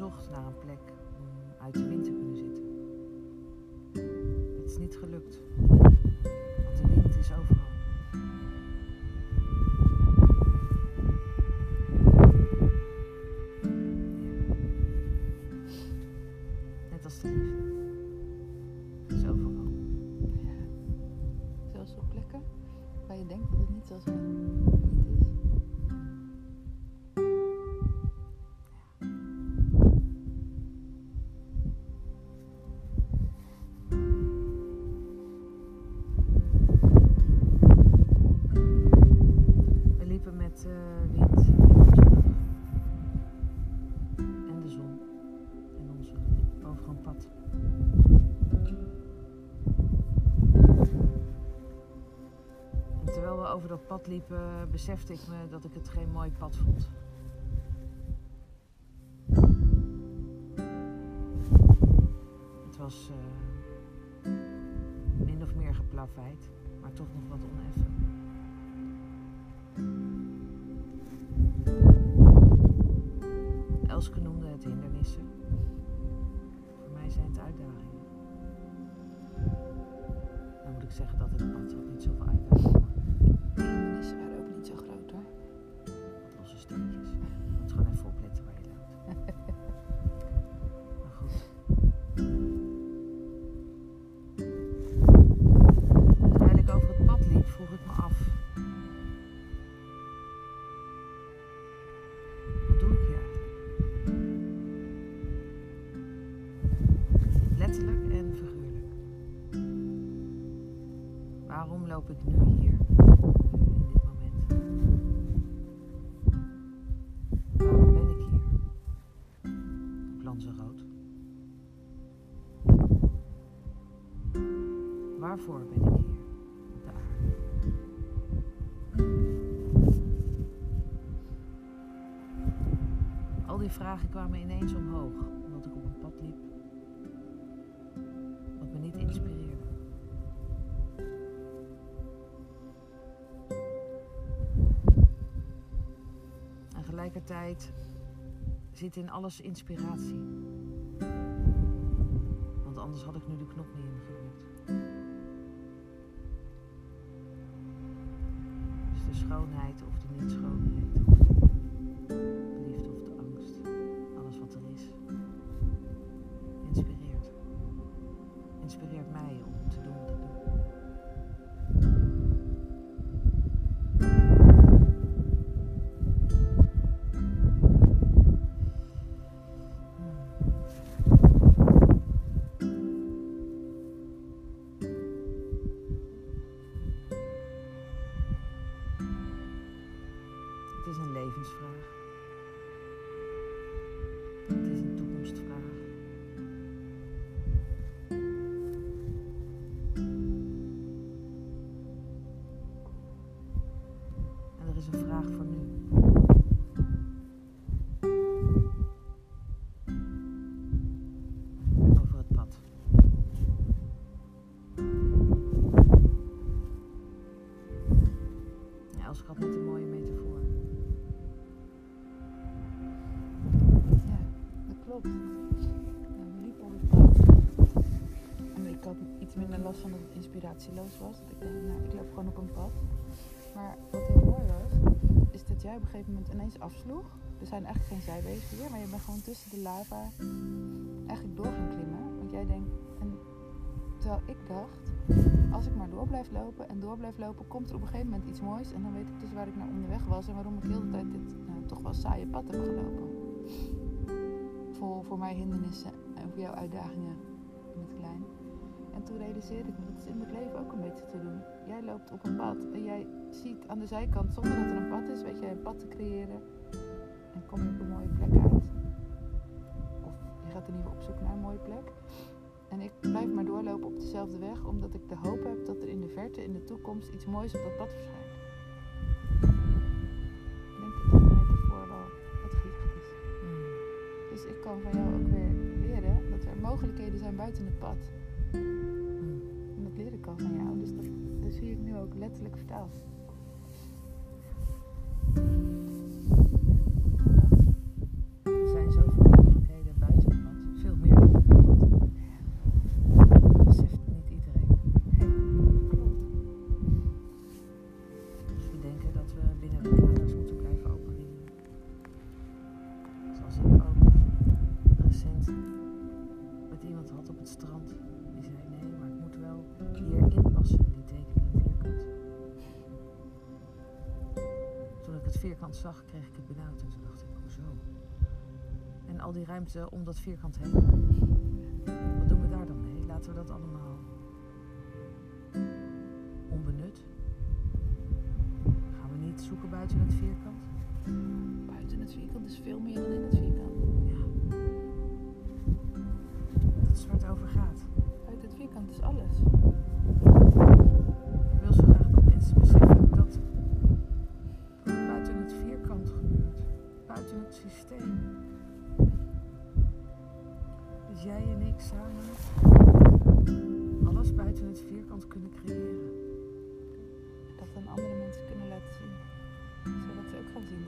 gezocht naar een plek om uit de wind te kunnen zitten. Het is niet gelukt, pad liepen, besefte ik me dat ik het geen mooi pad vond. Het was eh, min of meer geplaveid, maar toch nog wat oneffen. Elske noemde het hindernissen. Voor mij zijn het uitdagingen. Dan moet ik zeggen dat het pad had loop ik nu hier? In dit moment? Ben ik hier? Op Lanzarote. Waarvoor ben ik hier de aarde? Al die vragen kwamen ineens omhoog tegelijkertijd zit in alles inspiratie. Want anders had ik nu de knop niet ingedrukt. Dus de schoonheid of de niet-schoonheid, als had net een mooie metafoor. Ja, dat klopt. We op het pad. En ik had iets minder last van dat het inspiratieloos was. Ik denk, nou, ik loop gewoon op een pad. Maar wat heel mooi was, is dat jij op een gegeven moment ineens afsloeg. Er zijn eigenlijk geen zijwegen hier, maar je bent gewoon tussen de lava eigenlijk door gaan klimmen. Want jij denkt, en terwijl ik dacht, als ik maar door blijf lopen en door blijf lopen, komt er op een gegeven moment iets moois. En dan weet ik dus waar ik naar onderweg was en waarom ik heel de tijd dit nou, toch wel saaie pad heb gelopen. Voor, voor mij hindernissen en voor jou uitdagingen in het klein. En toen realiseerde ik me, dat is in het leven ook een beetje te doen. Jij loopt op een pad en jij ziet aan de zijkant, zonder dat er een pad is, weet je, een pad te creëren. En kom je op een mooie plek uit. Of je gaat in ieder geval op zoek naar een mooie plek. En ik blijf maar doorlopen op dezelfde weg, omdat ik de hoop heb dat er in de verte, in de toekomst, iets moois op dat pad verschijnt. Ik denk dat dat de metafoor wel wat gericht is. Hmm. Dus ik kan van jou ook weer leren dat er mogelijkheden zijn buiten het pad. ik al van jou. Dus dat, dat zie ik nu ook letterlijk vertaald. We binnen de kaders moeten blijven opereren. Zoals ik ook recent met iemand had op het strand. Die zei nee, maar ik moet wel hierin passen, die tekening vierkant. Toen ik het vierkant zag, kreeg ik het benauwd en toen dacht ik, hoezo? En al die ruimte om dat vierkant heen. Wat doen we daar dan mee? Laten we dat allemaal buiten het vierkant? Buiten het vierkant is veel meer dan in het vierkant. Ja. Dat is waar het over gaat. Buiten het vierkant is alles. Ik wil zo graag dat mensen beseffen dat, buiten het vierkant gebeurt. Buiten het systeem. Dus jij en ik samen alles buiten het vierkant kunnen creëren. Dat dan andere mensen kunnen laten zien. Zodat ze ook gaan zien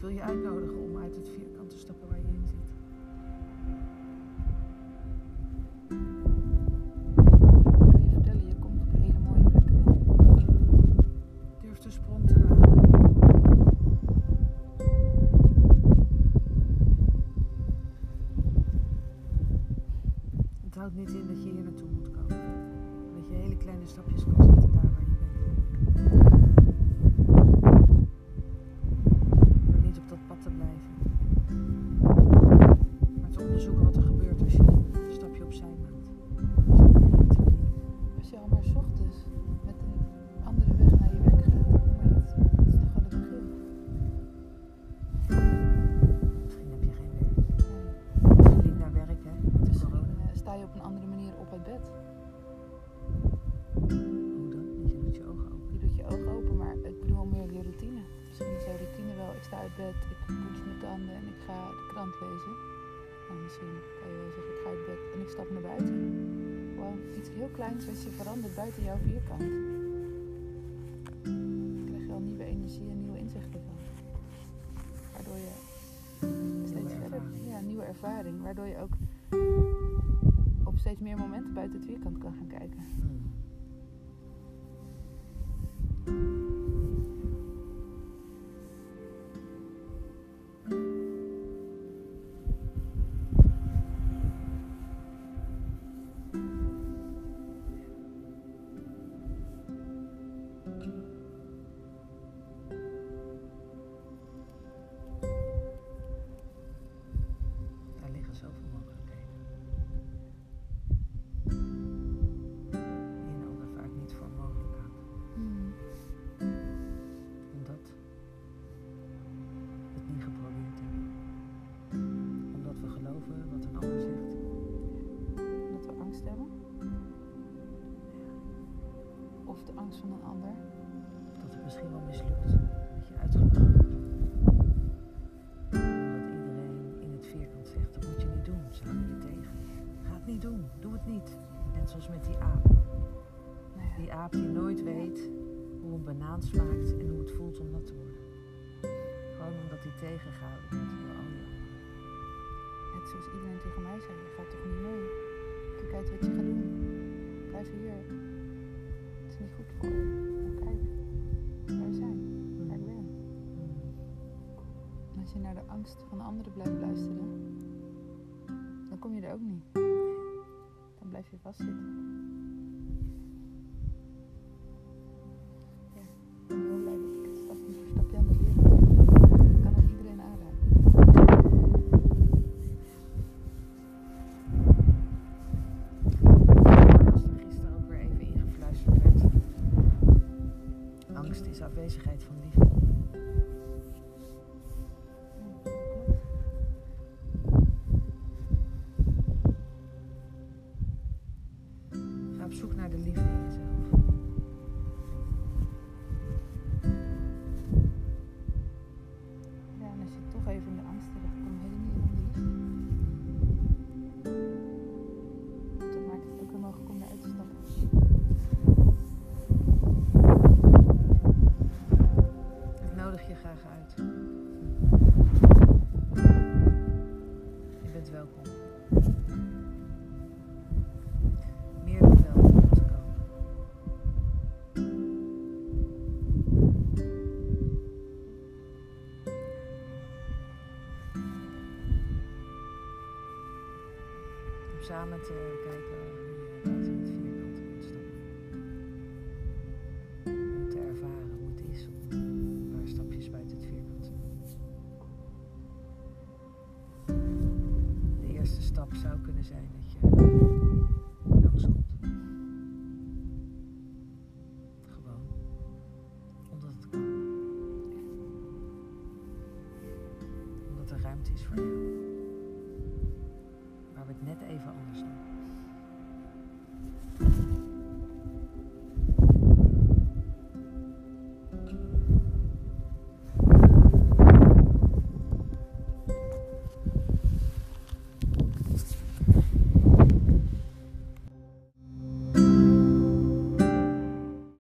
wil je uitnodigen om uit het vierkant te stappen waar je in zit. Het houdt niet in dat je hier naartoe moet komen. Dat je hele kleine stapjes kan lezen. En misschien kan je wel zeggen, ik ga uit bed en ik stap naar buiten. Gewoon iets heel kleins wat je verandert buiten jouw vierkant. Daar krijg je al nieuwe energie en nieuwe inzichten van. Waardoor je steeds verder, ja, nieuwe ervaring, waardoor je ook op steeds meer momenten buiten het vierkant kan gaan kijken. Mislukt. Dat je uitgelachen wordt. Omdat iedereen in het vierkant zegt, dat moet je niet doen. Ze houden je tegen. Ga het niet doen. Doe het niet. Net zoals met die aap. Nou ja, Die aap die nooit weet hoe een banaan smaakt en hoe het voelt om nat te worden. Gewoon omdat hij tegengehouden wordt door al die anderen. net zoals iedereen tegen mij zei, je gaat toch niet mee. Kijk uit wat je gaat doen. Blijf hier. Anderen blijft luisteren, dan kom je er ook niet. Dan blijf je vastzitten. Om samen te kijken